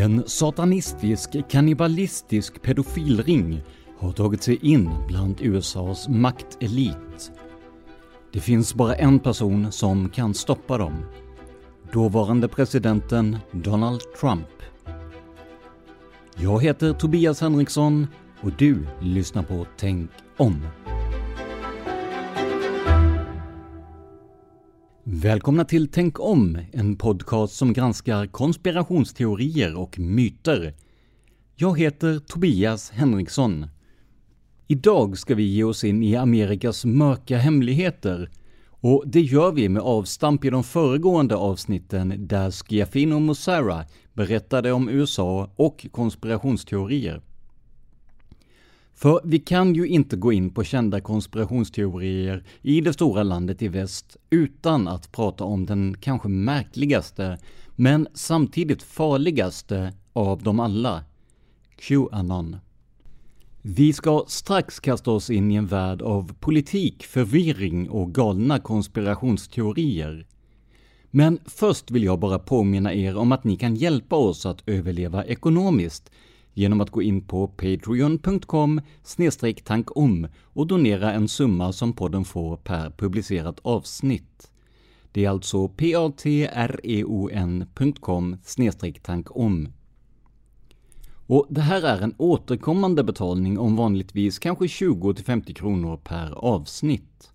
En satanistisk, kannibalistisk pedofilring har tagit sig in bland USAs maktelit. Det finns bara en person som kan stoppa dem. Dåvarande presidenten Donald Trump. Jag heter Tobias Henriksson och du lyssnar på Tänk om. Välkomna till Tänk om, en podcast som granskar konspirationsteorier och myter. Jag heter Tobias Henriksson. Idag ska vi ge oss in i Amerikas mörka hemligheter och det gör vi med avstamp i de föregående avsnitten där Schiaffino Mussara berättade om USA och konspirationsteorier. För vi kan ju inte gå in på kända konspirationsteorier i det stora landet i väst utan att prata om den kanske märkligaste, men samtidigt farligaste av dem alla, Qanon. Vi ska strax kasta oss in i en värld av politik, förvirring och galna konspirationsteorier. Men först vill jag bara påminna er om att ni kan hjälpa oss att överleva ekonomiskt genom att gå in på patreon.com tankom och donera en summa som podden får per publicerat avsnitt. Det är alltså patreon.com tankom. Och det här är en återkommande betalning om vanligtvis kanske 20-50 kronor per avsnitt.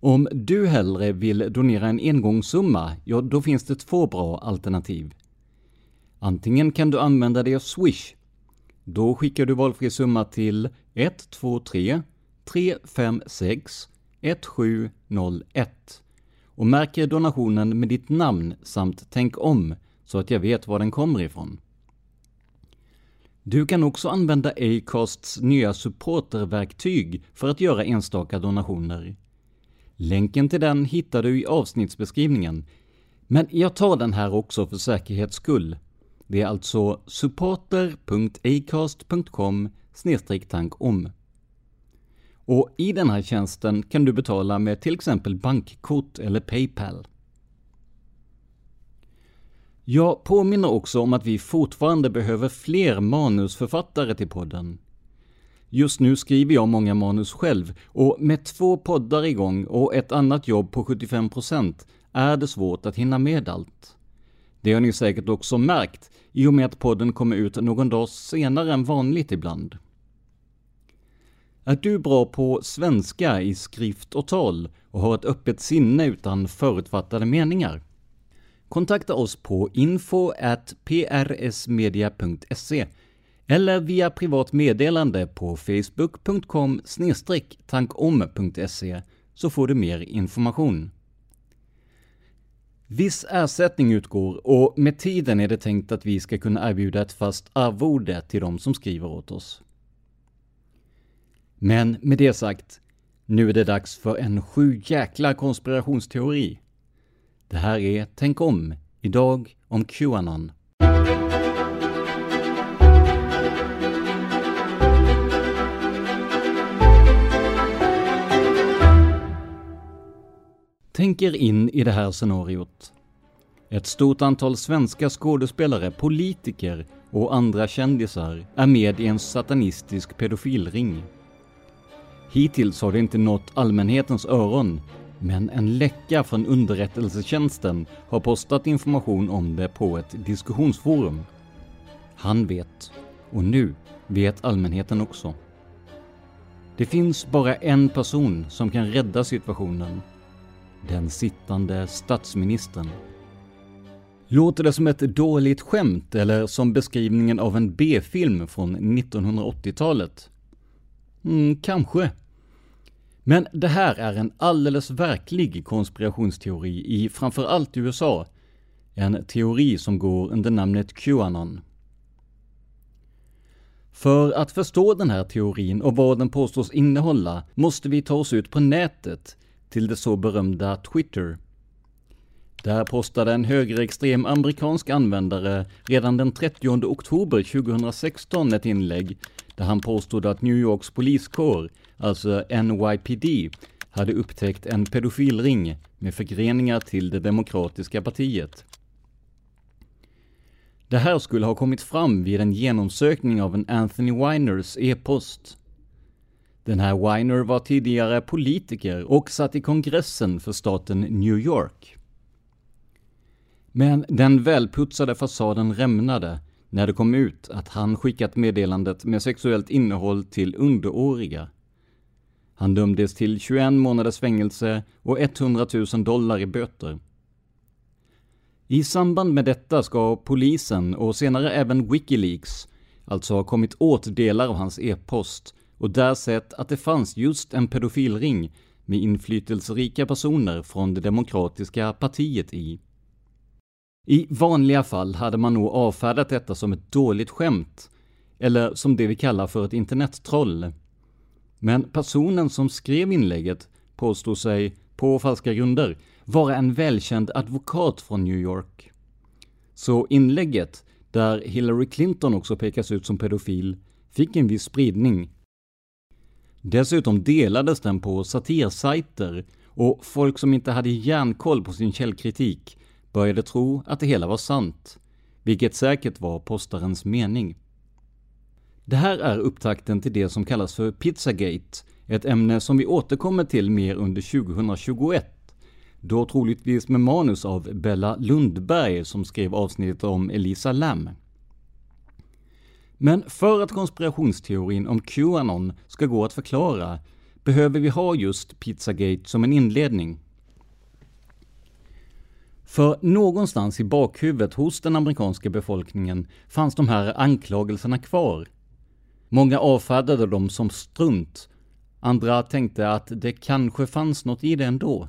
Om du hellre vill donera en engångssumma, ja då finns det två bra alternativ. Antingen kan du använda dig av Swish. Då skickar du valfri summa till 123 356 1701 och märker donationen med ditt namn samt tänk om så att jag vet var den kommer ifrån. Du kan också använda Acasts nya supporterverktyg för att göra enstaka donationer. Länken till den hittar du i avsnittsbeskrivningen, men jag tar den här också för säkerhets skull. Det är alltså supporter.acast.com tankom. Och i den här tjänsten kan du betala med till exempel bankkort eller Paypal. Jag påminner också om att vi fortfarande behöver fler manusförfattare till podden. Just nu skriver jag många manus själv och med två poddar igång och ett annat jobb på 75% är det svårt att hinna med allt. Det har ni säkert också märkt i och med att podden kommer ut någon dag senare än vanligt ibland. Är du bra på svenska i skrift och tal och har ett öppet sinne utan förutfattade meningar? Kontakta oss på info prsmedia.se eller via privat meddelande på facebook.com tankom.se så får du mer information. Viss ersättning utgår och med tiden är det tänkt att vi ska kunna erbjuda ett fast arvode till de som skriver åt oss. Men med det sagt, nu är det dags för en sju jäkla konspirationsteori. Det här är Tänk om, idag om Qanon. Tänk er in i det här scenariot. Ett stort antal svenska skådespelare, politiker och andra kändisar är med i en satanistisk pedofilring. Hittills har det inte nått allmänhetens öron, men en läcka från underrättelsetjänsten har postat information om det på ett diskussionsforum. Han vet, och nu vet allmänheten också. Det finns bara en person som kan rädda situationen. Den sittande statsministern. Låter det som ett dåligt skämt eller som beskrivningen av en B-film från 1980-talet? Mm, kanske. Men det här är en alldeles verklig konspirationsteori i framförallt USA. En teori som går under namnet Qanon. För att förstå den här teorin och vad den påstås innehålla måste vi ta oss ut på nätet till det så berömda Twitter. Där postade en högerextrem amerikansk användare redan den 30 oktober 2016 ett inlägg där han påstod att New Yorks poliskår, alltså NYPD, hade upptäckt en pedofilring med förgreningar till det demokratiska partiet. Det här skulle ha kommit fram vid en genomsökning av en Anthony Winers e-post. Den här Weiner var tidigare politiker och satt i kongressen för staten New York. Men den välputsade fasaden rämnade när det kom ut att han skickat meddelandet med sexuellt innehåll till underåriga. Han dömdes till 21 månaders fängelse och 100 000 dollar i böter. I samband med detta ska polisen och senare även Wikileaks alltså ha kommit åt delar av hans e-post och där sett att det fanns just en pedofilring med inflytelserika personer från det demokratiska partiet i. I vanliga fall hade man nog avfärdat detta som ett dåligt skämt, eller som det vi kallar för ett internettroll. Men personen som skrev inlägget påstod sig, på falska grunder, vara en välkänd advokat från New York. Så inlägget, där Hillary Clinton också pekas ut som pedofil, fick en viss spridning. Dessutom delades den på satirsajter och folk som inte hade järnkoll på sin källkritik började tro att det hela var sant, vilket säkert var postarens mening. Det här är upptakten till det som kallas för Pizzagate, ett ämne som vi återkommer till mer under 2021, då troligtvis med manus av Bella Lundberg som skrev avsnittet om Elisa Lam. Men för att konspirationsteorin om Qanon ska gå att förklara behöver vi ha just Pizzagate som en inledning. För någonstans i bakhuvudet hos den amerikanska befolkningen fanns de här anklagelserna kvar. Många avfärdade dem som strunt. Andra tänkte att det kanske fanns något i det ändå.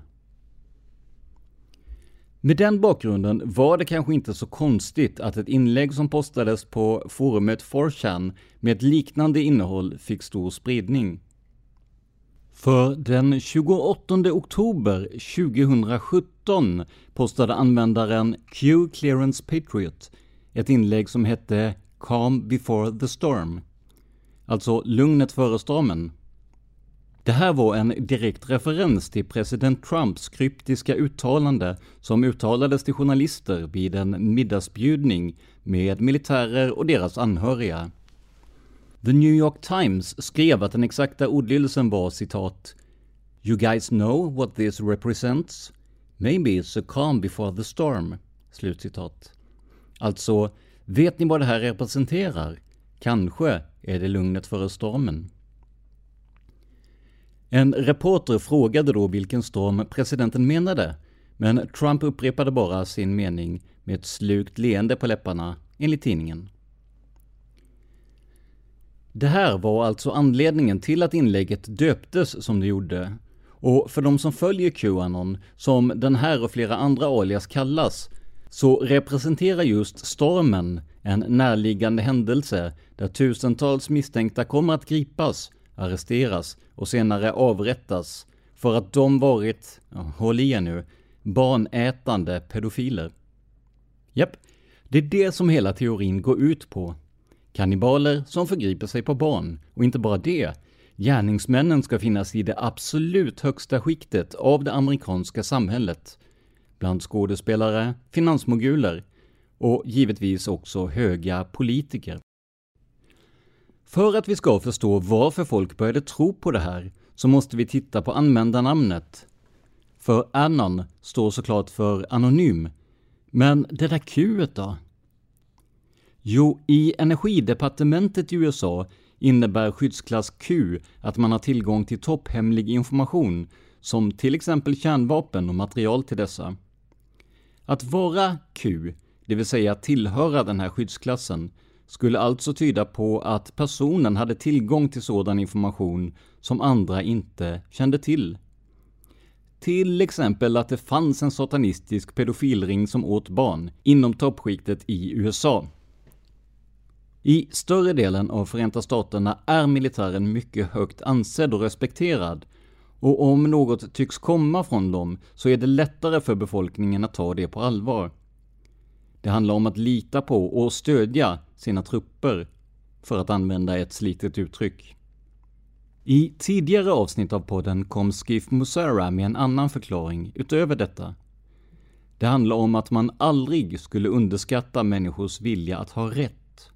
Med den bakgrunden var det kanske inte så konstigt att ett inlägg som postades på forumet 4chan med ett liknande innehåll fick stor spridning. För den 28 oktober 2017 postade användaren Q Clearance Patriot ett inlägg som hette “Calm before the storm”, alltså lugnet före stormen. Det här var en direkt referens till president Trumps kryptiska uttalande som uttalades till journalister vid en middagsbjudning med militärer och deras anhöriga. The New York Times skrev att den exakta ordlydelsen var citat “You guys know what this represents? Maybe it's a calm before the storm.” Slutcitat. Alltså, vet ni vad det här representerar? Kanske är det lugnet före stormen. En reporter frågade då vilken storm presidenten menade, men Trump upprepade bara sin mening med ett slukt leende på läpparna, enligt tidningen. Det här var alltså anledningen till att inlägget döptes som det gjorde. Och för de som följer Qanon, som den här och flera andra alias kallas, så representerar just stormen en närliggande händelse där tusentals misstänkta kommer att gripas, arresteras och senare avrättas för att de varit, håll i er nu, barnätande pedofiler. Japp, det är det som hela teorin går ut på. Kannibaler som förgriper sig på barn, och inte bara det. Gärningsmännen ska finnas i det absolut högsta skiktet av det amerikanska samhället. Bland skådespelare, finansmoguler och givetvis också höga politiker. För att vi ska förstå varför folk började tro på det här så måste vi titta på användarnamnet. För Anon står såklart för anonym. Men det där Q då? Jo, i energidepartementet i USA innebär skyddsklass Q att man har tillgång till topphemlig information, som till exempel kärnvapen och material till dessa. Att vara Q, det vill säga tillhöra den här skyddsklassen, skulle alltså tyda på att personen hade tillgång till sådan information som andra inte kände till. Till exempel att det fanns en satanistisk pedofilring som åt barn inom toppskiktet i USA. I större delen av Förenta Staterna är militären mycket högt ansedd och respekterad, och om något tycks komma från dem så är det lättare för befolkningen att ta det på allvar. Det handlar om att lita på och stödja sina trupper, för att använda ett slitet uttryck. I tidigare avsnitt av podden kom Skif Musara med en annan förklaring utöver detta. Det handlar om att man aldrig skulle underskatta människors vilja att ha rätt.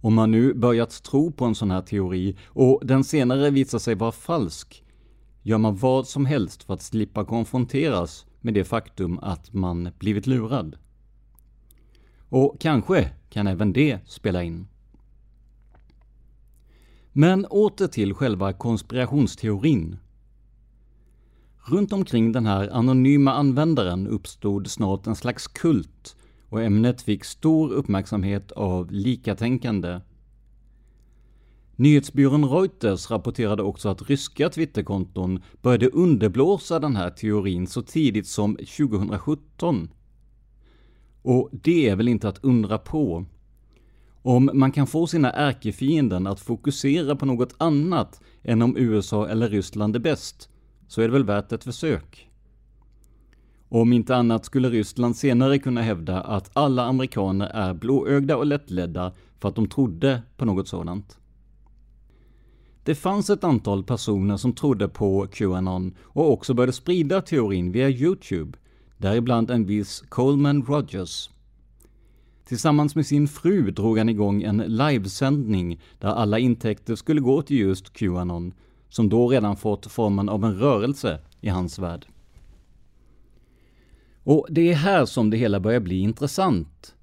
Om man nu börjat tro på en sån här teori och den senare visar sig vara falsk, gör man vad som helst för att slippa konfronteras med det faktum att man blivit lurad. Och kanske kan även det spela in. Men åter till själva konspirationsteorin. Runt omkring den här anonyma användaren uppstod snart en slags kult och ämnet fick stor uppmärksamhet av likatänkande. Nyhetsbyrån Reuters rapporterade också att ryska Twitterkonton började underblåsa den här teorin så tidigt som 2017. Och det är väl inte att undra på. Om man kan få sina ärkefienden att fokusera på något annat än om USA eller Ryssland är bäst, så är det väl värt ett försök. Om inte annat skulle Ryssland senare kunna hävda att alla amerikaner är blåögda och lättledda för att de trodde på något sådant. Det fanns ett antal personer som trodde på Qanon och också började sprida teorin via Youtube, däribland en viss Coleman Rogers. Tillsammans med sin fru drog han igång en livesändning där alla intäkter skulle gå till just Qanon, som då redan fått formen av en rörelse i hans värld. Och det är här som det hela börjar bli intressant.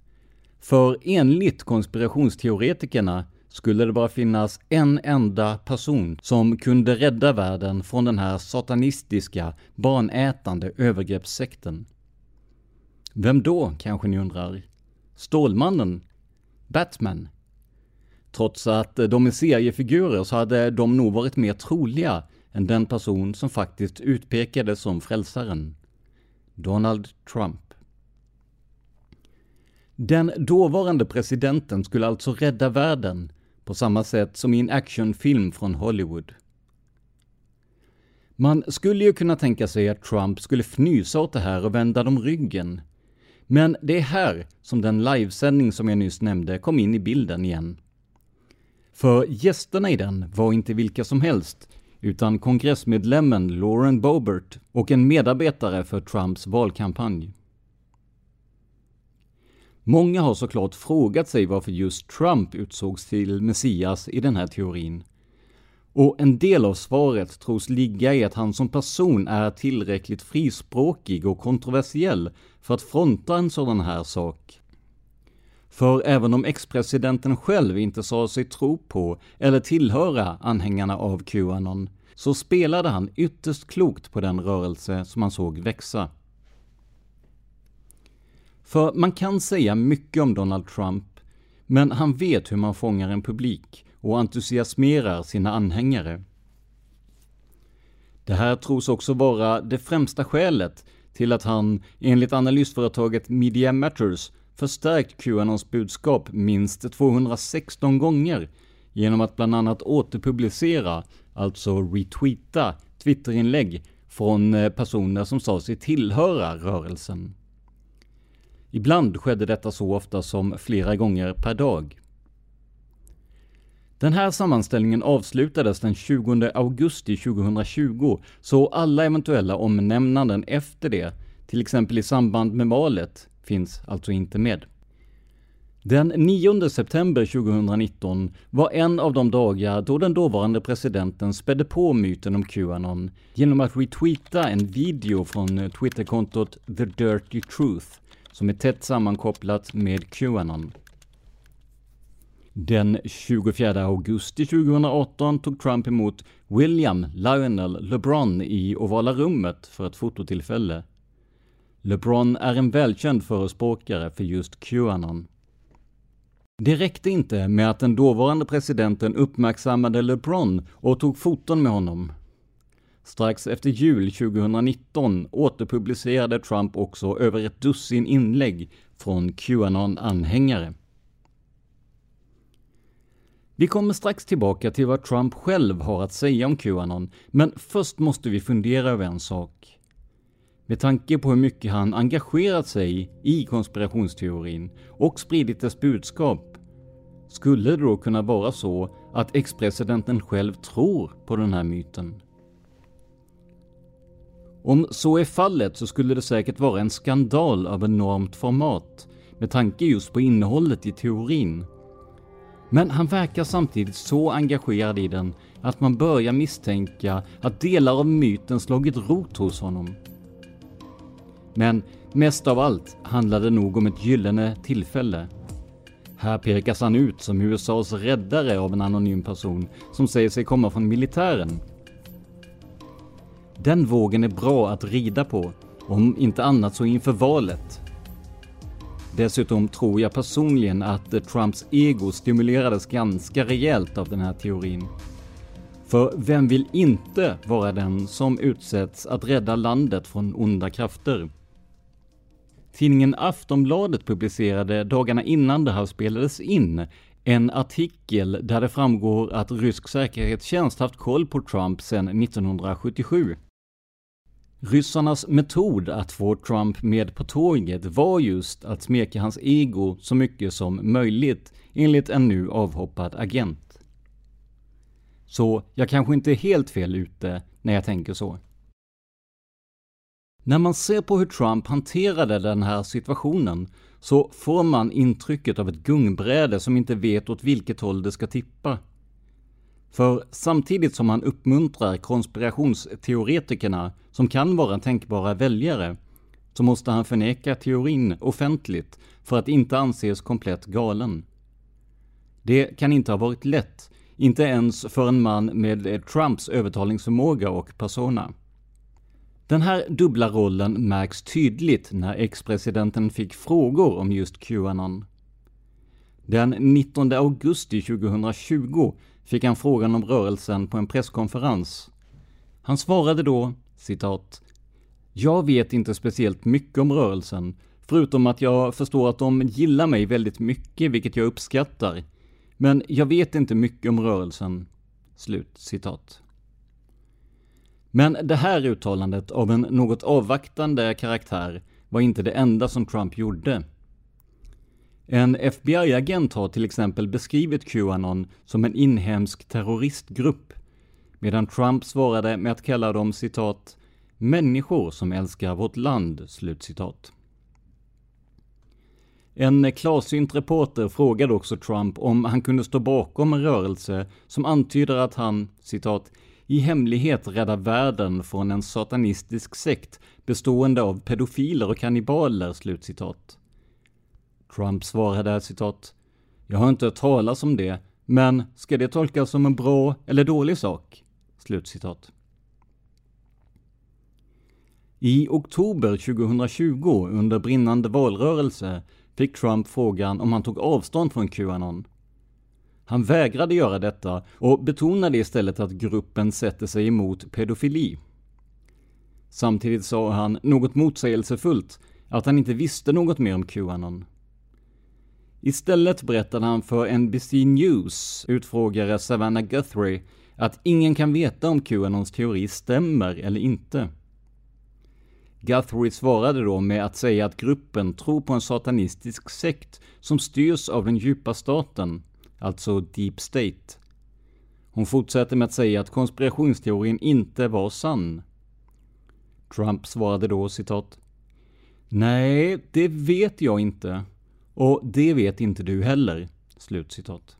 För enligt konspirationsteoretikerna skulle det bara finnas en enda person som kunde rädda världen från den här satanistiska, barnätande övergreppssekten. Vem då, kanske ni undrar? Stålmannen? Batman? Trots att de är seriefigurer så hade de nog varit mer troliga än den person som faktiskt utpekades som frälsaren. Donald Trump. Den dåvarande presidenten skulle alltså rädda världen på samma sätt som i en actionfilm från Hollywood. Man skulle ju kunna tänka sig att Trump skulle fnysa åt det här och vända dem ryggen. Men det är här som den livesändning som jag nyss nämnde kom in i bilden igen. För gästerna i den var inte vilka som helst, utan kongressmedlemmen Lauren Boebert och en medarbetare för Trumps valkampanj. Många har såklart frågat sig varför just Trump utsågs till Messias i den här teorin. Och en del av svaret tros ligga i att han som person är tillräckligt frispråkig och kontroversiell för att fronta en sådan här sak. För även om ex-presidenten själv inte sa sig tro på eller tillhöra anhängarna av Qanon, så spelade han ytterst klokt på den rörelse som han såg växa. För man kan säga mycket om Donald Trump, men han vet hur man fångar en publik och entusiasmerar sina anhängare. Det här tros också vara det främsta skälet till att han, enligt analysföretaget Media Matters, förstärkt Qanons budskap minst 216 gånger genom att bland annat återpublicera, alltså retweeta, Twitterinlägg från eh, personer som sa sig tillhöra rörelsen. Ibland skedde detta så ofta som flera gånger per dag. Den här sammanställningen avslutades den 20 augusti 2020, så alla eventuella omnämnanden efter det, till exempel i samband med valet, finns alltså inte med. Den 9 september 2019 var en av de dagar då den dåvarande presidenten spädde på myten om Qanon genom att retweeta en video från Twitterkontot The Dirty Truth, som är tätt sammankopplat med Qanon. Den 24 augusti 2018 tog Trump emot William Lionel LeBron i Ovala rummet för ett fototillfälle. LeBron är en välkänd förespråkare för just Qanon. Det räckte inte med att den dåvarande presidenten uppmärksammade LeBron och tog foton med honom. Strax efter jul 2019 återpublicerade Trump också över ett dussin inlägg från Qanon-anhängare. Vi kommer strax tillbaka till vad Trump själv har att säga om Qanon, men först måste vi fundera över en sak. Med tanke på hur mycket han engagerat sig i konspirationsteorin och spridit dess budskap, skulle det då kunna vara så att ex-presidenten själv tror på den här myten? Om så är fallet så skulle det säkert vara en skandal av enormt format, med tanke just på innehållet i teorin men han verkar samtidigt så engagerad i den att man börjar misstänka att delar av myten slagit rot hos honom. Men mest av allt handlar det nog om ett gyllene tillfälle. Här pekas han ut som USAs räddare av en anonym person som säger sig komma från militären. Den vågen är bra att rida på, om inte annat så inför valet Dessutom tror jag personligen att Trumps ego stimulerades ganska rejält av den här teorin. För vem vill inte vara den som utsätts att rädda landet från onda krafter? Tidningen Aftonbladet publicerade dagarna innan det här spelades in en artikel där det framgår att rysk säkerhetstjänst haft koll på Trump sedan 1977. Ryssarnas metod att få Trump med på tåget var just att smeka hans ego så mycket som möjligt, enligt en nu avhoppad agent. Så jag kanske inte är helt fel ute när jag tänker så. När man ser på hur Trump hanterade den här situationen så får man intrycket av ett gungbräde som inte vet åt vilket håll det ska tippa. För samtidigt som han uppmuntrar konspirationsteoretikerna, som kan vara tänkbara väljare, så måste han förneka teorin offentligt för att inte anses komplett galen. Det kan inte ha varit lätt, inte ens för en man med eh, Trumps övertalningsförmåga och persona. Den här dubbla rollen märks tydligt när ex-presidenten fick frågor om just Qanon. Den 19 augusti 2020 fick han frågan om rörelsen på en presskonferens. Han svarade då, citat, ”Jag vet inte speciellt mycket om rörelsen, förutom att jag förstår att de gillar mig väldigt mycket, vilket jag uppskattar. Men jag vet inte mycket om rörelsen.” Slut citat. Men det här uttalandet av en något avvaktande karaktär var inte det enda som Trump gjorde. En FBI-agent har till exempel beskrivit Qanon som en inhemsk terroristgrupp, medan Trump svarade med att kalla dem citat ”människor som älskar vårt land”. Slutcitat. En klarsynt reporter frågade också Trump om han kunde stå bakom en rörelse som antyder att han, citat, i hemlighet räddar världen från en satanistisk sekt bestående av pedofiler och kannibaler, slutcitat. Trump svarade citat “Jag har inte hört talas om det, men ska det tolkas som en bra eller dålig sak?” Slutcitat. I oktober 2020, under brinnande valrörelse, fick Trump frågan om han tog avstånd från Qanon. Han vägrade göra detta och betonade istället att gruppen sätter sig emot pedofili. Samtidigt sa han, något motsägelsefullt, att han inte visste något mer om Qanon. Istället berättade han för NBC News utfrågare Savannah Guthrie att ingen kan veta om Qanons teori stämmer eller inte. Guthrie svarade då med att säga att gruppen tror på en satanistisk sekt som styrs av den djupa staten, alltså Deep State. Hon fortsätter med att säga att konspirationsteorin inte var sann. Trump svarade då citat Nej, det vet jag inte. Och det vet inte du heller. Slutcitat.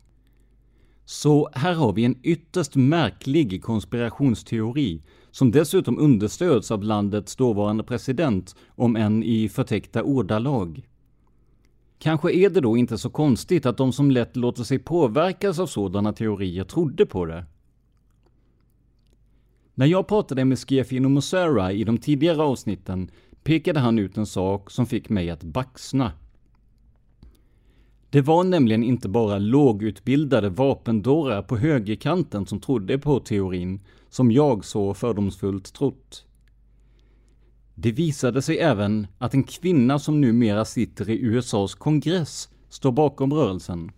Så här har vi en ytterst märklig konspirationsteori som dessutom understöds av landets dåvarande president, om än i förtäckta ordalag. Kanske är det då inte så konstigt att de som lätt låter sig påverkas av sådana teorier trodde på det. När jag pratade med Schiaffino Mosera i de tidigare avsnitten pekade han ut en sak som fick mig att baxna. Det var nämligen inte bara lågutbildade vapendårar på högerkanten som trodde på teorin, som jag så fördomsfullt trott. Det visade sig även att en kvinna som numera sitter i USAs kongress står bakom rörelsen.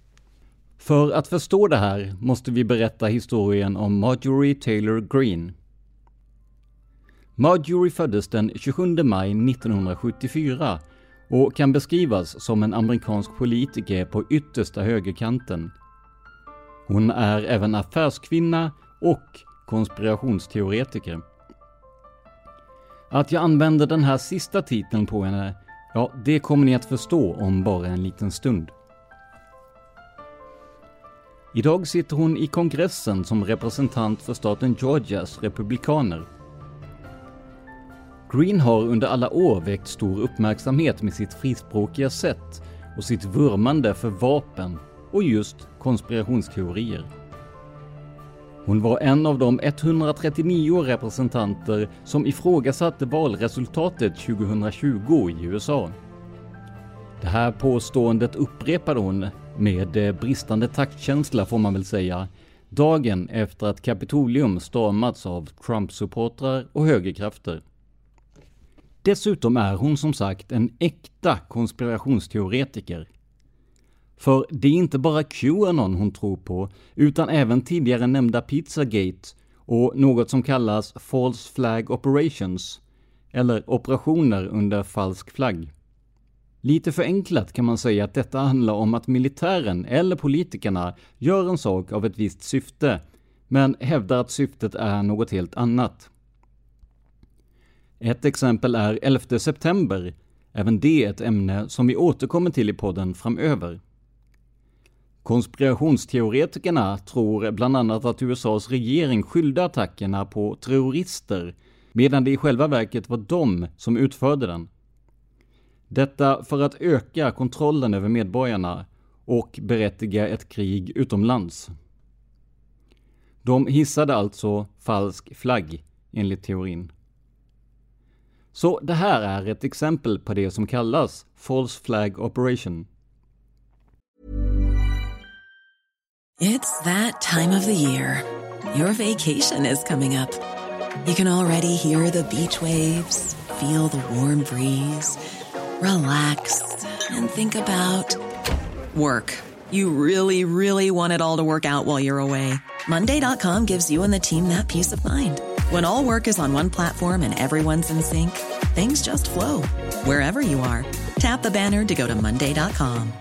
För att förstå det här måste vi berätta historien om Marjorie Taylor Greene. Marjorie föddes den 27 maj 1974 och kan beskrivas som en amerikansk politiker på yttersta högerkanten. Hon är även affärskvinna och konspirationsteoretiker. Att jag använder den här sista titeln på henne, ja, det kommer ni att förstå om bara en liten stund. Idag sitter hon i kongressen som representant för staten Georgias republikaner. Green har under alla år väckt stor uppmärksamhet med sitt frispråkiga sätt och sitt vurmande för vapen och just konspirationsteorier. Hon var en av de 139 representanter som ifrågasatte valresultatet 2020 i USA. Det här påståendet upprepade hon med eh, bristande taktkänsla får man väl säga, dagen efter att Kapitolium stormats av Trump-supportrar och högerkrafter. Dessutom är hon som sagt en äkta konspirationsteoretiker. För det är inte bara Qanon hon tror på, utan även tidigare nämnda Pizzagate och något som kallas False Flag Operations, eller operationer under falsk flagg. Lite förenklat kan man säga att detta handlar om att militären eller politikerna gör en sak av ett visst syfte, men hävdar att syftet är något helt annat. Ett exempel är 11 september, även det ett ämne som vi återkommer till i podden framöver. Konspirationsteoretikerna tror bland annat att USAs regering skyllde attackerna på terrorister, medan det i själva verket var de som utförde den. Detta för att öka kontrollen över medborgarna och berättiga ett krig utomlands. De hissade alltså falsk flagg, enligt teorin. Så det här är ett exempel på det som kallas False Flag Operation. It's that time of the year. Your vacation is coming up. You can already hear the beach waves, feel the warm breeze, relax and think about work. You really, really want it all to work out while you're away. Monday.com gives you and the team that peace of mind. When all work is on one platform and everyone's in sync, things just flow wherever you are. Tap the banner to go to Monday.com.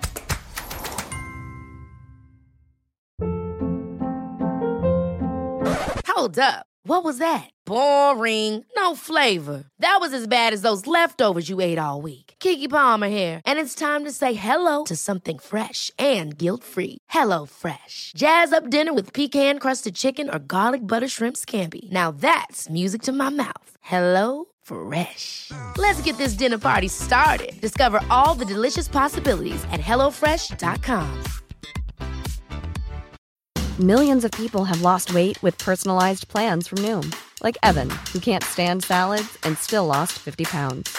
Hold up. What was that? Boring. No flavor. That was as bad as those leftovers you ate all week. Kiki Palmer here, and it's time to say hello to something fresh and guilt-free. Hello Fresh. Jazz up dinner with pecan-crusted chicken or garlic butter shrimp scampi. Now that's music to my mouth. Hello Fresh. Let's get this dinner party started. Discover all the delicious possibilities at hellofresh.com. Millions of people have lost weight with personalized plans from Noom, like Evan, who can't stand salads and still lost 50 pounds.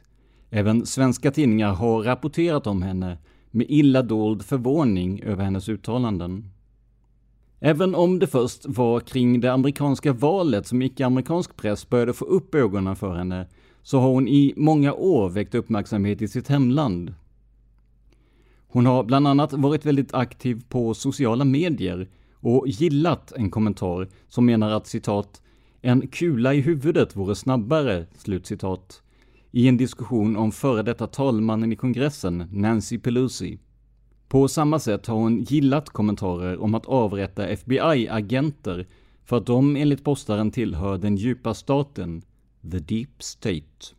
Även svenska tidningar har rapporterat om henne med illa dold förvåning över hennes uttalanden. Även om det först var kring det amerikanska valet som icke-amerikansk press började få upp ögonen för henne, så har hon i många år väckt uppmärksamhet i sitt hemland. Hon har bland annat varit väldigt aktiv på sociala medier och gillat en kommentar som menar att citat ”en kula i huvudet vore snabbare” slutcitat, i en diskussion om före detta talmannen i kongressen, Nancy Pelosi. På samma sätt har hon gillat kommentarer om att avrätta FBI-agenter för att de enligt postaren tillhör den djupa staten, the deep state.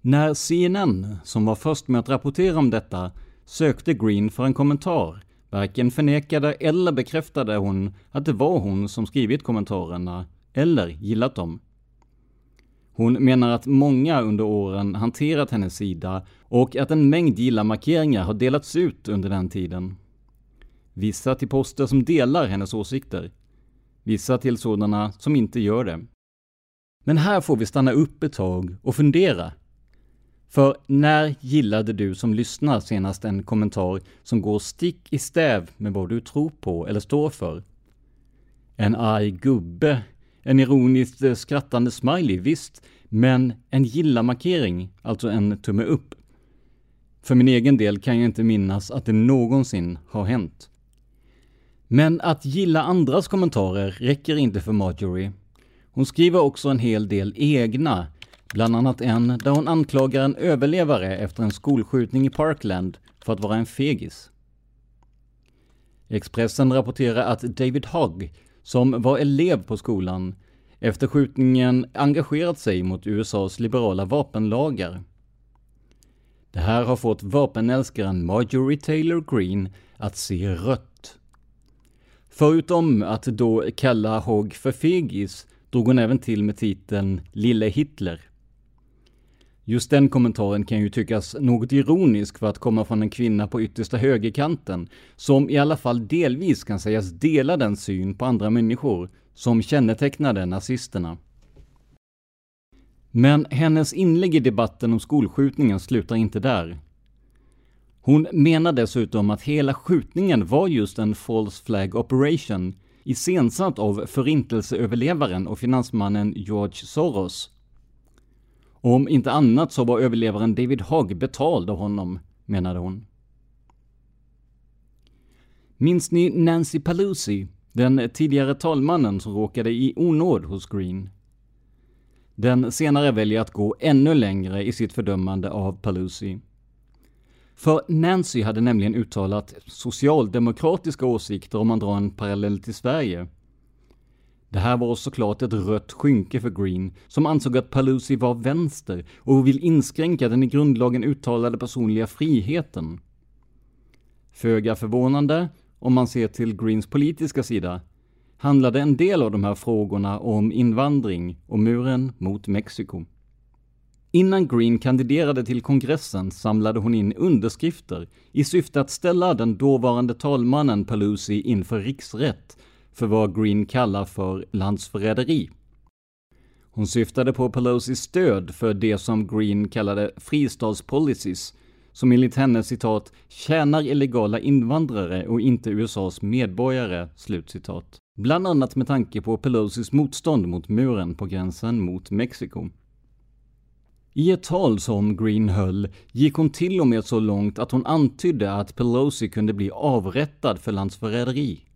När CNN, som var först med att rapportera om detta, sökte Green för en kommentar, varken förnekade eller bekräftade hon att det var hon som skrivit kommentarerna, eller gillat dem. Hon menar att många under åren hanterat hennes sida och att en mängd gilla-markeringar har delats ut under den tiden. Vissa till poster som delar hennes åsikter. Vissa till sådana som inte gör det. Men här får vi stanna upp ett tag och fundera. För när gillade du som lyssnar senast en kommentar som går stick i stäv med vad du tror på eller står för? En arg gubbe en ironiskt eh, skrattande smiley, visst, men en gilla-markering, alltså en tumme upp. För min egen del kan jag inte minnas att det någonsin har hänt. Men att gilla andras kommentarer räcker inte för Marjorie. Hon skriver också en hel del egna, bland annat en där hon anklagar en överlevare efter en skolskjutning i Parkland för att vara en fegis. Expressen rapporterar att David Hogg som var elev på skolan, efter skjutningen engagerat sig mot USAs liberala vapenlagar. Det här har fått vapenälskaren Marjorie Taylor Greene att se rött. Förutom att då kalla Hogg för fegis drog hon även till med titeln ”Lille Hitler”. Just den kommentaren kan ju tyckas något ironisk för att komma från en kvinna på yttersta högerkanten, som i alla fall delvis kan sägas dela den syn på andra människor som kännetecknade nazisterna. Men hennes inlägg i debatten om skolskjutningen slutar inte där. Hon menar dessutom att hela skjutningen var just en false flag operation, iscensatt av förintelseöverlevaren och finansmannen George Soros. Om inte annat så var överlevaren David Hogg betald av honom, menade hon. Minns ni Nancy Pelosi, den tidigare talmannen som råkade i onåd hos Green? Den senare väljer att gå ännu längre i sitt fördömande av Pelosi. För Nancy hade nämligen uttalat socialdemokratiska åsikter om man drar en parallell till Sverige. Det här var såklart ett rött skynke för Green, som ansåg att Pelosi var vänster och vill inskränka den i grundlagen uttalade personliga friheten. Föga förvånande, om man ser till Greens politiska sida, handlade en del av de här frågorna om invandring och muren mot Mexiko. Innan Green kandiderade till kongressen samlade hon in underskrifter i syfte att ställa den dåvarande talmannen Pelosi inför riksrätt för vad Green kallar för landsförräderi. Hon syftade på Pelosis stöd för det som Green kallade fristadspolicies, som enligt henne citat ”tjänar illegala invandrare och inte USAs medborgare”, slutcitat. Bland annat med tanke på Pelosis motstånd mot muren på gränsen mot Mexiko. I ett tal som Green höll gick hon till och med så långt att hon antydde att Pelosi kunde bli avrättad för landsförräderi.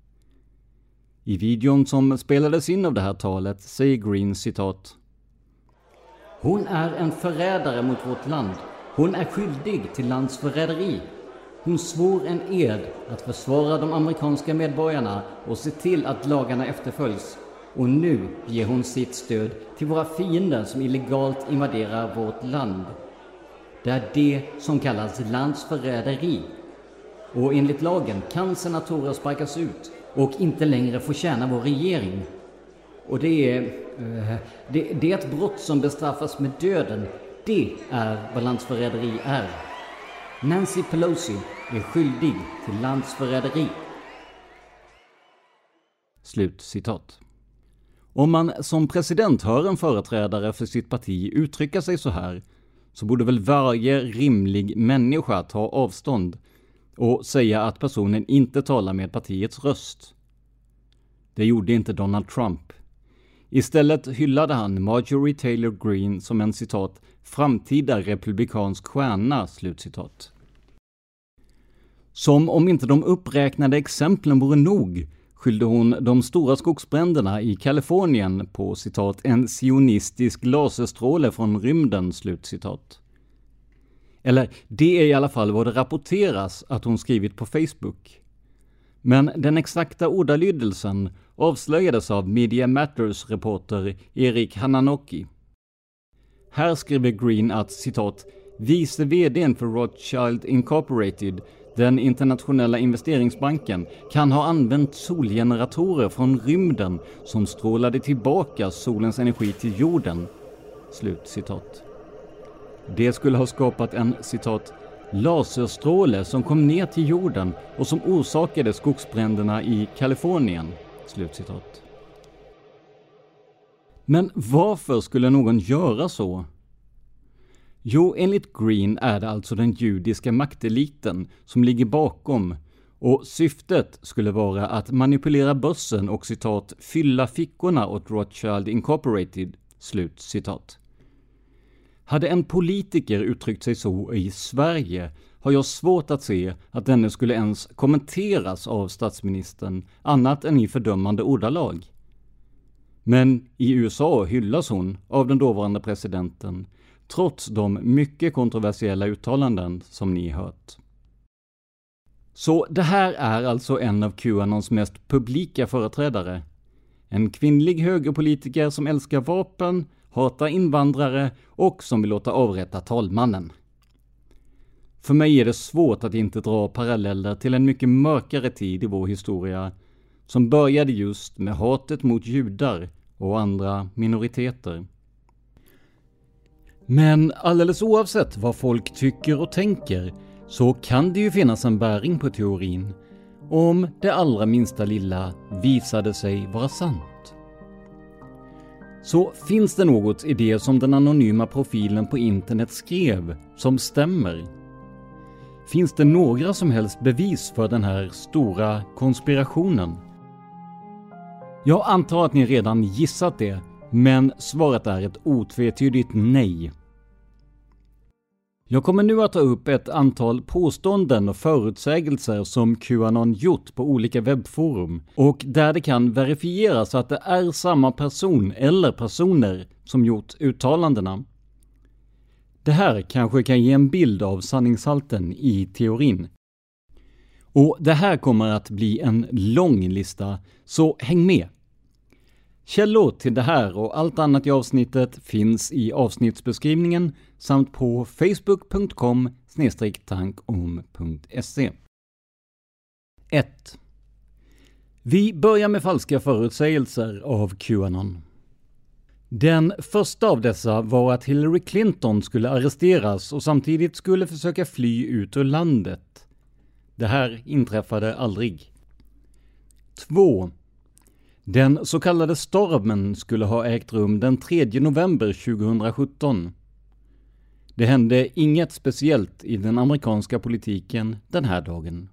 I videon som spelades in av det här talet säger Green citat Hon är en förrädare mot vårt land. Hon är skyldig till landsförräderi. Hon svor en ed att försvara de amerikanska medborgarna och se till att lagarna efterföljs. Och nu ger hon sitt stöd till våra fiender som illegalt invaderar vårt land. Det är det som kallas landsförräderi. Och enligt lagen kan senatorer sparkas ut och inte längre får tjäna vår regering. Och det är, eh, det, det är ett brott som bestraffas med döden. Det är vad landsförräderi är. Nancy Pelosi är skyldig till landsförräderi. Slut citat. Om man som president hör en företrädare för sitt parti uttrycka sig så här, så borde väl varje rimlig människa ta avstånd och säga att personen inte talar med partiets röst. Det gjorde inte Donald Trump. Istället hyllade han Marjorie Taylor Greene som en citat ”framtida republikansk stjärna”. Slutcitat. Som om inte de uppräknade exemplen vore nog skyllde hon de stora skogsbränderna i Kalifornien på citat ”en sionistisk laserstråle från rymden”. Slutcitat. Eller det är i alla fall vad det rapporteras att hon skrivit på Facebook. Men den exakta ordalydelsen avslöjades av Media Matters reporter Erik Hananoki. Här skriver Green att citat ”Vice VDn för Rothschild Incorporated den internationella investeringsbanken kan ha använt solgeneratorer från rymden som strålade tillbaka solens energi till jorden. Slut citat. Det skulle ha skapat en citat laserstråle som kom ner till jorden och som orsakade skogsbränderna i Kalifornien. Slutcitat. Men varför skulle någon göra så? Jo, enligt Green är det alltså den judiska makteliten som ligger bakom och syftet skulle vara att manipulera börsen och citat ”fylla fickorna åt Rothschild Incorporated”. Slut citat. Hade en politiker uttryckt sig så i Sverige har jag svårt att se att denne skulle ens kommenteras av statsministern annat än i fördömande ordalag. Men i USA hyllas hon av den dåvarande presidenten, trots de mycket kontroversiella uttalanden som ni hört. Så det här är alltså en av Qanons mest publika företrädare. En kvinnlig högerpolitiker som älskar vapen, hatar invandrare och som vill låta avrätta talmannen. För mig är det svårt att inte dra paralleller till en mycket mörkare tid i vår historia, som började just med hatet mot judar och andra minoriteter. Men alldeles oavsett vad folk tycker och tänker så kan det ju finnas en bäring på teorin om det allra minsta lilla visade sig vara sant. Så finns det något i det som den anonyma profilen på internet skrev som stämmer? Finns det några som helst bevis för den här stora konspirationen? Jag antar att ni redan gissat det, men svaret är ett otvetydigt nej. Jag kommer nu att ta upp ett antal påståenden och förutsägelser som Qanon gjort på olika webbforum och där det kan verifieras att det är samma person eller personer som gjort uttalandena. Det här kanske kan ge en bild av sanningshalten i teorin. Och det här kommer att bli en lång lista, så häng med! Källor till det här och allt annat i avsnittet finns i avsnittsbeskrivningen samt på facebook.com tankom.se. 1. Vi börjar med falska förutsägelser av Qanon. Den första av dessa var att Hillary Clinton skulle arresteras och samtidigt skulle försöka fly ut ur landet. Det här inträffade aldrig. 2. Den så kallade stormen skulle ha ägt rum den 3 november 2017. Det hände inget speciellt i den amerikanska politiken den här dagen.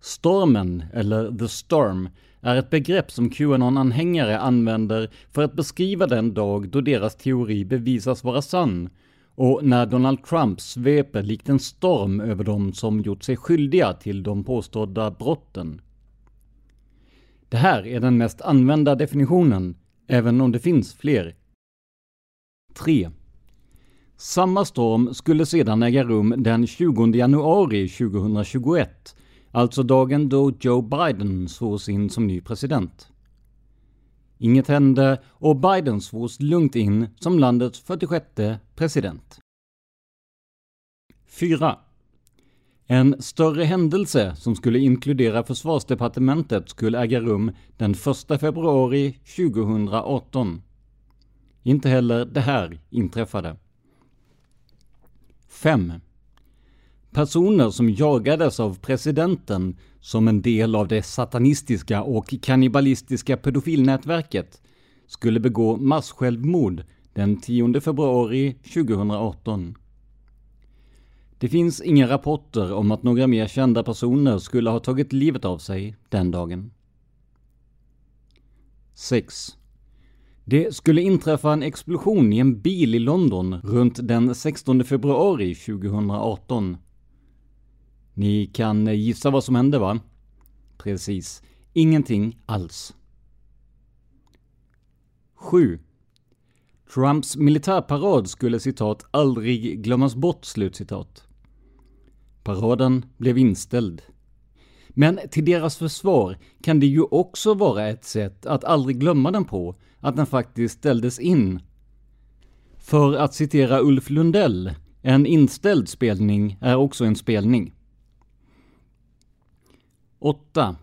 Stormen, eller the storm, är ett begrepp som Qanon-anhängare använder för att beskriva den dag då deras teori bevisas vara sann och när Donald Trump sveper likt en storm över dem som gjort sig skyldiga till de påstådda brotten. Det här är den mest använda definitionen, även om det finns fler. 3. Samma storm skulle sedan äga rum den 20 januari 2021, alltså dagen då Joe Biden svors in som ny president. Inget hände och Biden svors lugnt in som landets 46 president. 4. En större händelse som skulle inkludera försvarsdepartementet skulle äga rum den 1 februari 2018. Inte heller det här inträffade. 5. Personer som jagades av presidenten som en del av det satanistiska och kannibalistiska pedofilnätverket skulle begå massjälvmord den 10 februari 2018. Det finns inga rapporter om att några mer kända personer skulle ha tagit livet av sig den dagen. 6. Det skulle inträffa en explosion i en bil i London runt den 16 februari 2018. Ni kan gissa vad som hände va? Precis, ingenting alls. 7. Trumps militärparad skulle citat aldrig glömmas bort slutcitat. Paraden blev inställd. Men till deras försvar kan det ju också vara ett sätt att aldrig glömma den på, att den faktiskt ställdes in. För att citera Ulf Lundell, en inställd spelning är också en spelning. 8.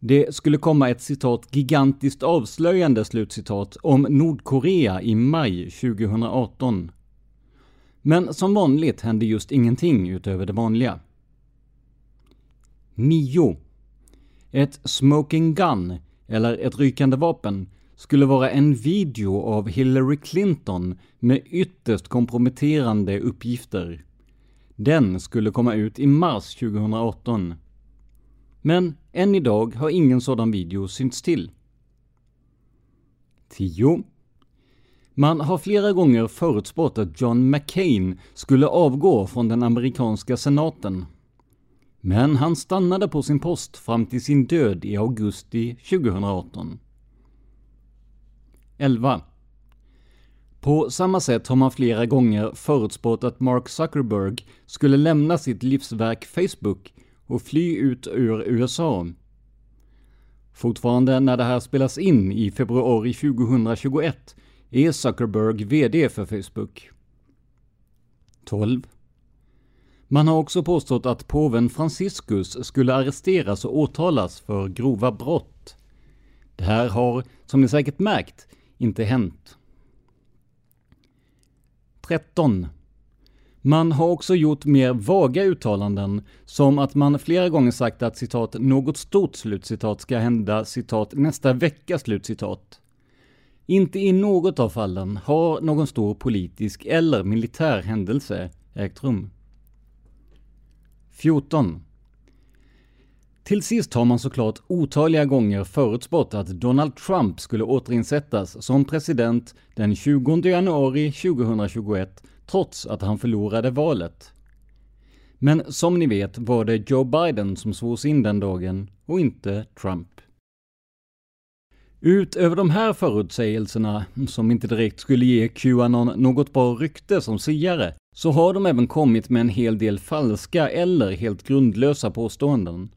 Det skulle komma ett citat gigantiskt avslöjande slutcitat om Nordkorea i maj 2018. Men som vanligt hände just ingenting utöver det vanliga. 9. Ett smoking gun, eller ett rykande vapen, skulle vara en video av Hillary Clinton med ytterst komprometterande uppgifter. Den skulle komma ut i mars 2018. Men än idag har ingen sådan video synts till. 10. Man har flera gånger förutspått att John McCain skulle avgå från den amerikanska senaten. Men han stannade på sin post fram till sin död i augusti 2018. 11. På samma sätt har man flera gånger förutspått att Mark Zuckerberg skulle lämna sitt livsverk Facebook och fly ut ur USA. Fortfarande när det här spelas in i februari 2021 är Zuckerberg VD för Facebook. 12. Man har också påstått att påven Franciscus skulle arresteras och åtalas för grova brott. Det här har, som ni säkert märkt, inte hänt. 13. Man har också gjort mer vaga uttalanden, som att man flera gånger sagt att citat ”något stort” slutcitat ska hända citat ”nästa vecka” slutcitat. Inte i något av fallen har någon stor politisk eller militär händelse ägt rum. 14. Till sist har man såklart otaliga gånger förutspått att Donald Trump skulle återinsättas som president den 20 januari 2021 trots att han förlorade valet. Men som ni vet var det Joe Biden som svors in den dagen och inte Trump. Utöver de här förutsägelserna, som inte direkt skulle ge Qanon något bra rykte som siare, så har de även kommit med en hel del falska eller helt grundlösa påståenden.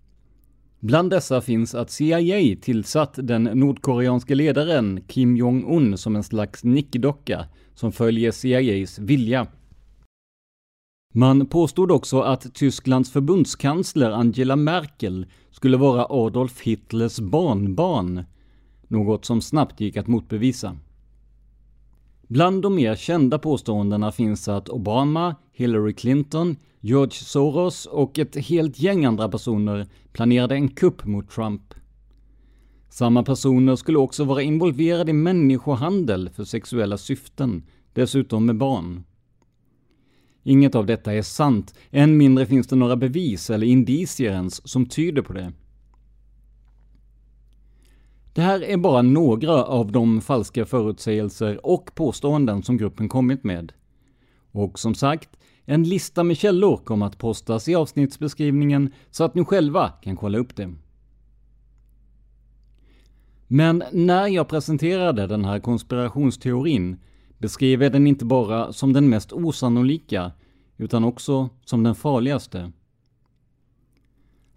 Bland dessa finns att CIA tillsatt den nordkoreanske ledaren Kim Jong-Un som en slags nickdocka som följer CIAs vilja. Man påstod också att Tysklands förbundskansler Angela Merkel skulle vara Adolf Hitlers barnbarn, något som snabbt gick att motbevisa. Bland de mer kända påståendena finns att Obama, Hillary Clinton, George Soros och ett helt gäng andra personer planerade en kupp mot Trump. Samma personer skulle också vara involverade i människohandel för sexuella syften, dessutom med barn. Inget av detta är sant, än mindre finns det några bevis eller indicier ens som tyder på det. Det här är bara några av de falska förutsägelser och påståenden som gruppen kommit med. Och som sagt, en lista med källor kommer att postas i avsnittsbeskrivningen så att ni själva kan kolla upp det. Men när jag presenterade den här konspirationsteorin beskrev jag den inte bara som den mest osannolika, utan också som den farligaste.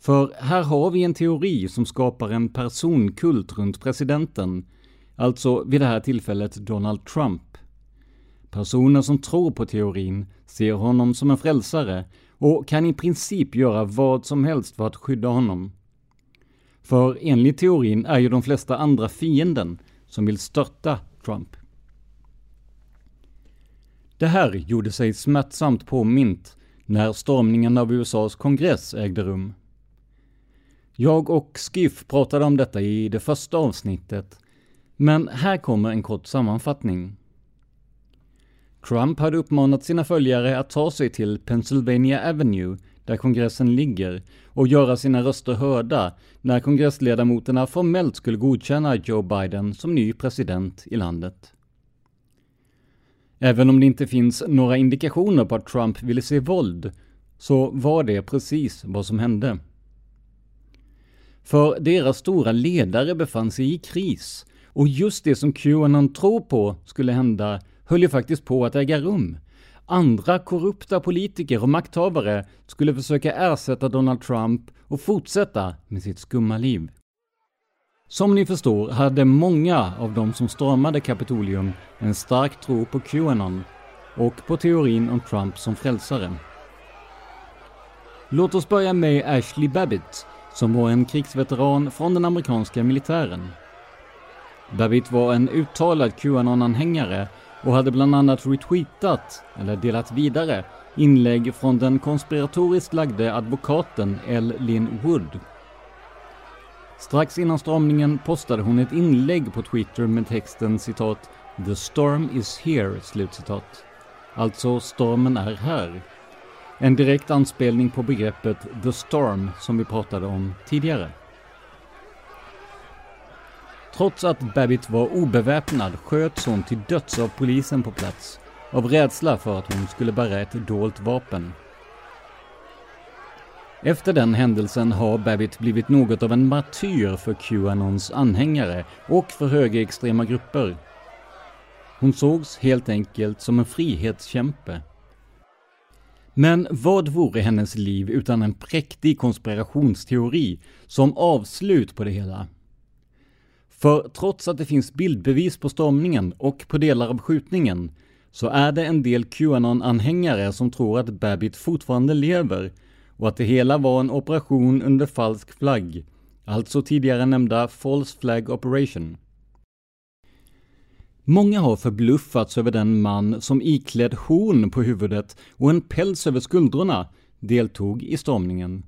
För här har vi en teori som skapar en personkult runt presidenten, alltså vid det här tillfället Donald Trump. Personer som tror på teorin ser honom som en frälsare och kan i princip göra vad som helst för att skydda honom. För enligt teorin är ju de flesta andra fienden som vill störta Trump. Det här gjorde sig smärtsamt påmint när stormningen av USAs kongress ägde rum. Jag och Skiff pratade om detta i det första avsnittet, men här kommer en kort sammanfattning. Trump hade uppmanat sina följare att ta sig till Pennsylvania Avenue, där kongressen ligger, och göra sina röster hörda när kongressledamoterna formellt skulle godkänna Joe Biden som ny president i landet. Även om det inte finns några indikationer på att Trump ville se våld, så var det precis vad som hände. För deras stora ledare befann sig i kris, och just det som Qanon tror på skulle hända höll ju faktiskt på att äga rum. Andra korrupta politiker och makthavare skulle försöka ersätta Donald Trump och fortsätta med sitt skumma liv. Som ni förstår hade många av de som stormade Kapitolium en stark tro på Qanon och på teorin om Trump som frälsare. Låt oss börja med Ashley Babbitt, som var en krigsveteran från den amerikanska militären. David var en uttalad Qanon-anhängare och hade bland annat retweetat, eller delat vidare, inlägg från den konspiratoriskt lagde advokaten L. Lynn Wood. Strax innan stramningen postade hon ett inlägg på Twitter med texten citat “The storm is here” slutcitat. Alltså, stormen är här. En direkt anspelning på begreppet “the storm” som vi pratade om tidigare. Trots att Babbitt var obeväpnad sköts hon till döds av polisen på plats, av rädsla för att hon skulle bära ett dolt vapen. Efter den händelsen har Babbitt blivit något av en martyr för Qanons anhängare och för högerextrema grupper. Hon sågs helt enkelt som en frihetskämpe. Men vad vore hennes liv utan en präktig konspirationsteori som avslut på det hela? För trots att det finns bildbevis på stormningen och på delar av skjutningen så är det en del Qanon-anhängare som tror att Babbitt fortfarande lever och att det hela var en operation under falsk flagg, alltså tidigare nämnda False Flag Operation. Många har förbluffats över den man som iklädd horn på huvudet och en päls över skuldrorna deltog i stormningen.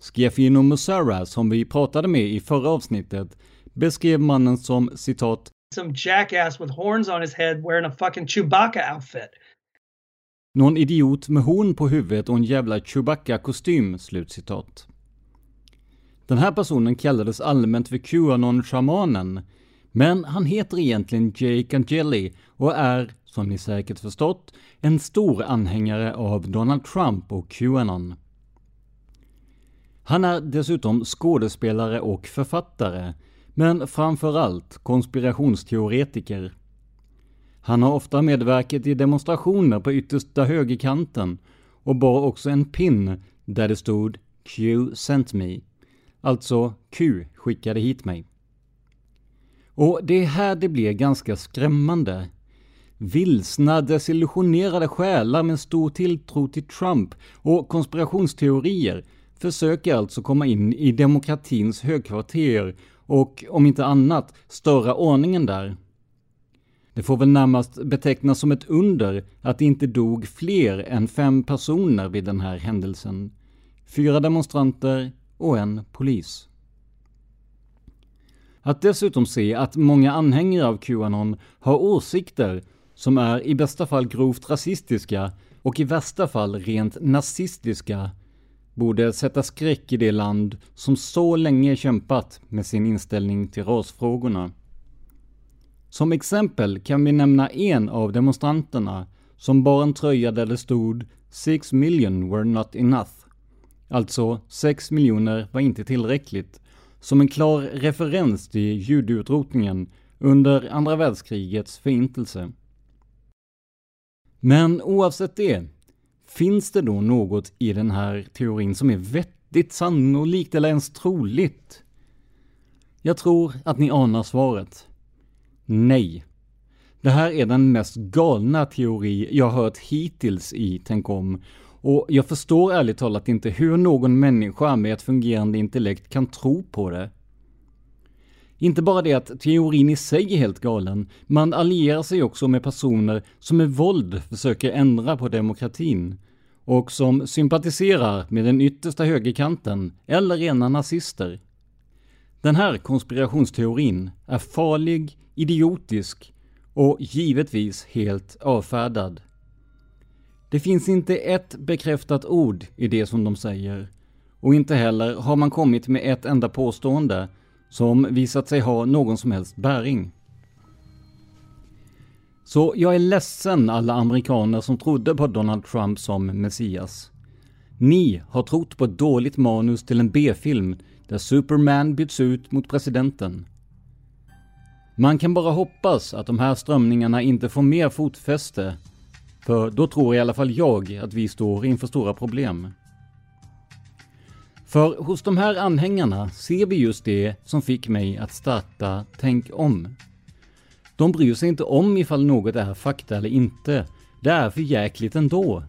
Schiaffino Musara, som vi pratade med i förra avsnittet, beskrev mannen som citat some jackass with horns on his head wearing a fucking Chewbacca outfit. Någon idiot med horn på huvudet och en jävla Chewbacca-kostym, slutcitat. Den här personen kallades allmänt för Qanon-shamanen, men han heter egentligen Jake Angeli och är, som ni säkert förstått, en stor anhängare av Donald Trump och Qanon. Han är dessutom skådespelare och författare, men framförallt konspirationsteoretiker. Han har ofta medverkat i demonstrationer på yttersta högerkanten och bar också en pin där det stod Q sent me, alltså Q skickade hit mig. Och det är här det blir ganska skrämmande. Vilsna, desillusionerade själar med stor tilltro till Trump och konspirationsteorier försöker alltså komma in i demokratins högkvarter och om inte annat störa ordningen där. Det får väl närmast betecknas som ett under att det inte dog fler än fem personer vid den här händelsen. Fyra demonstranter och en polis. Att dessutom se att många anhängare av Qanon har åsikter som är i bästa fall grovt rasistiska och i värsta fall rent nazistiska borde sätta skräck i det land som så länge kämpat med sin inställning till rasfrågorna. Som exempel kan vi nämna en av demonstranterna som bar en tröja där det stod “Six million were not enough”. Alltså, 6 miljoner var inte tillräckligt. Som en klar referens till judeutrotningen under andra världskrigets förintelse. Men oavsett det, finns det då något i den här teorin som är vettigt, sannolikt eller ens troligt? Jag tror att ni anar svaret. Nej. Det här är den mest galna teori jag hört hittills i Tänk om. Och jag förstår ärligt talat inte hur någon människa med ett fungerande intellekt kan tro på det. Inte bara det att teorin i sig är helt galen, man allierar sig också med personer som med våld försöker ändra på demokratin och som sympatiserar med den yttersta högerkanten eller rena nazister. Den här konspirationsteorin är farlig, idiotisk och givetvis helt avfärdad. Det finns inte ett bekräftat ord i det som de säger och inte heller har man kommit med ett enda påstående som visat sig ha någon som helst bäring. Så jag är ledsen alla amerikaner som trodde på Donald Trump som Messias. Ni har trott på ett dåligt manus till en B-film där Superman byts ut mot presidenten. Man kan bara hoppas att de här strömningarna inte får mer fotfäste, för då tror i alla fall jag att vi står inför stora problem. För hos de här anhängarna ser vi just det som fick mig att starta Tänk om. De bryr sig inte om ifall något är fakta eller inte. Det är för jäkligt ändå.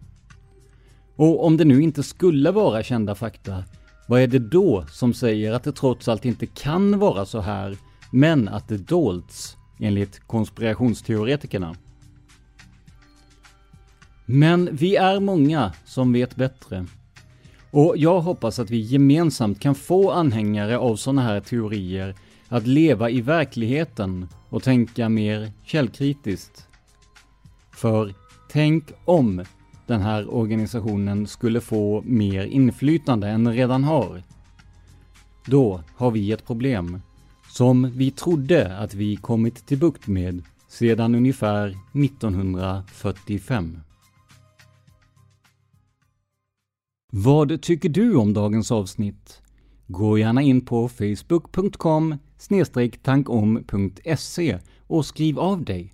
Och om det nu inte skulle vara kända fakta, vad är det då som säger att det trots allt inte kan vara så här, men att det dolts, enligt konspirationsteoretikerna? Men vi är många som vet bättre. Och jag hoppas att vi gemensamt kan få anhängare av sådana här teorier att leva i verkligheten och tänka mer källkritiskt. För tänk om den här organisationen skulle få mer inflytande än den redan har. Då har vi ett problem som vi trodde att vi kommit till bukt med sedan ungefär 1945. Vad tycker du om dagens avsnitt? Gå gärna in på facebook.com tankom.se och skriv av dig.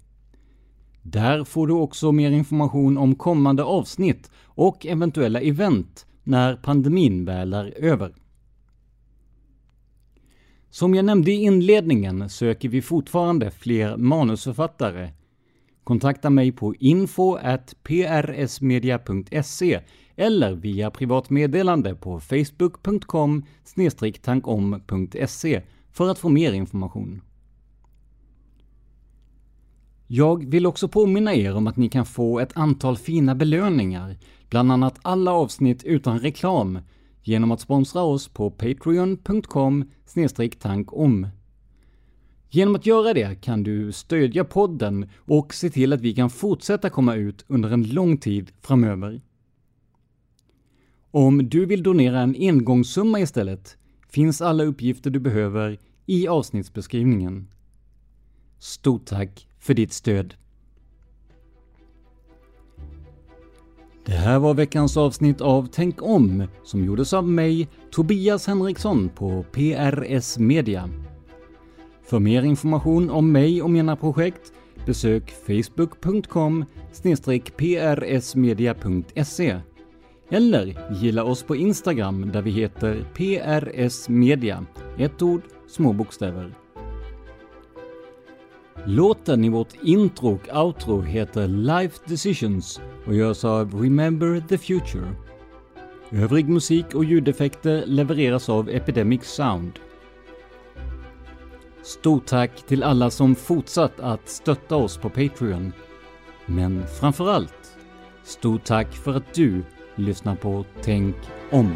Där får du också mer information om kommande avsnitt och eventuella event när pandemin väl är över. Som jag nämnde i inledningen söker vi fortfarande fler manusförfattare. Kontakta mig på info prsmedia.se eller via privat meddelande på facebook.com tankom.se för att få mer information. Jag vill också påminna er om att ni kan få ett antal fina belöningar, bland annat alla avsnitt utan reklam, genom att sponsra oss på patreon.com tankom. Genom att göra det kan du stödja podden och se till att vi kan fortsätta komma ut under en lång tid framöver. Om du vill donera en engångssumma istället finns alla uppgifter du behöver i avsnittsbeskrivningen. Stort tack för ditt stöd! Det här var veckans avsnitt av Tänk om som gjordes av mig, Tobias Henriksson på PRS Media. För mer information om mig och mina projekt besök facebook.com prsmedia.se eller gilla oss på Instagram där vi heter prsmedia, Ett ord, små bokstäver. Låten i vårt intro och outro heter Life Decisions och görs av Remember the Future. Övrig musik och ljudeffekter levereras av Epidemic Sound. Stort tack till alla som fortsatt att stötta oss på Patreon. Men framförallt, stort tack för att du lyssnar på Tänk om.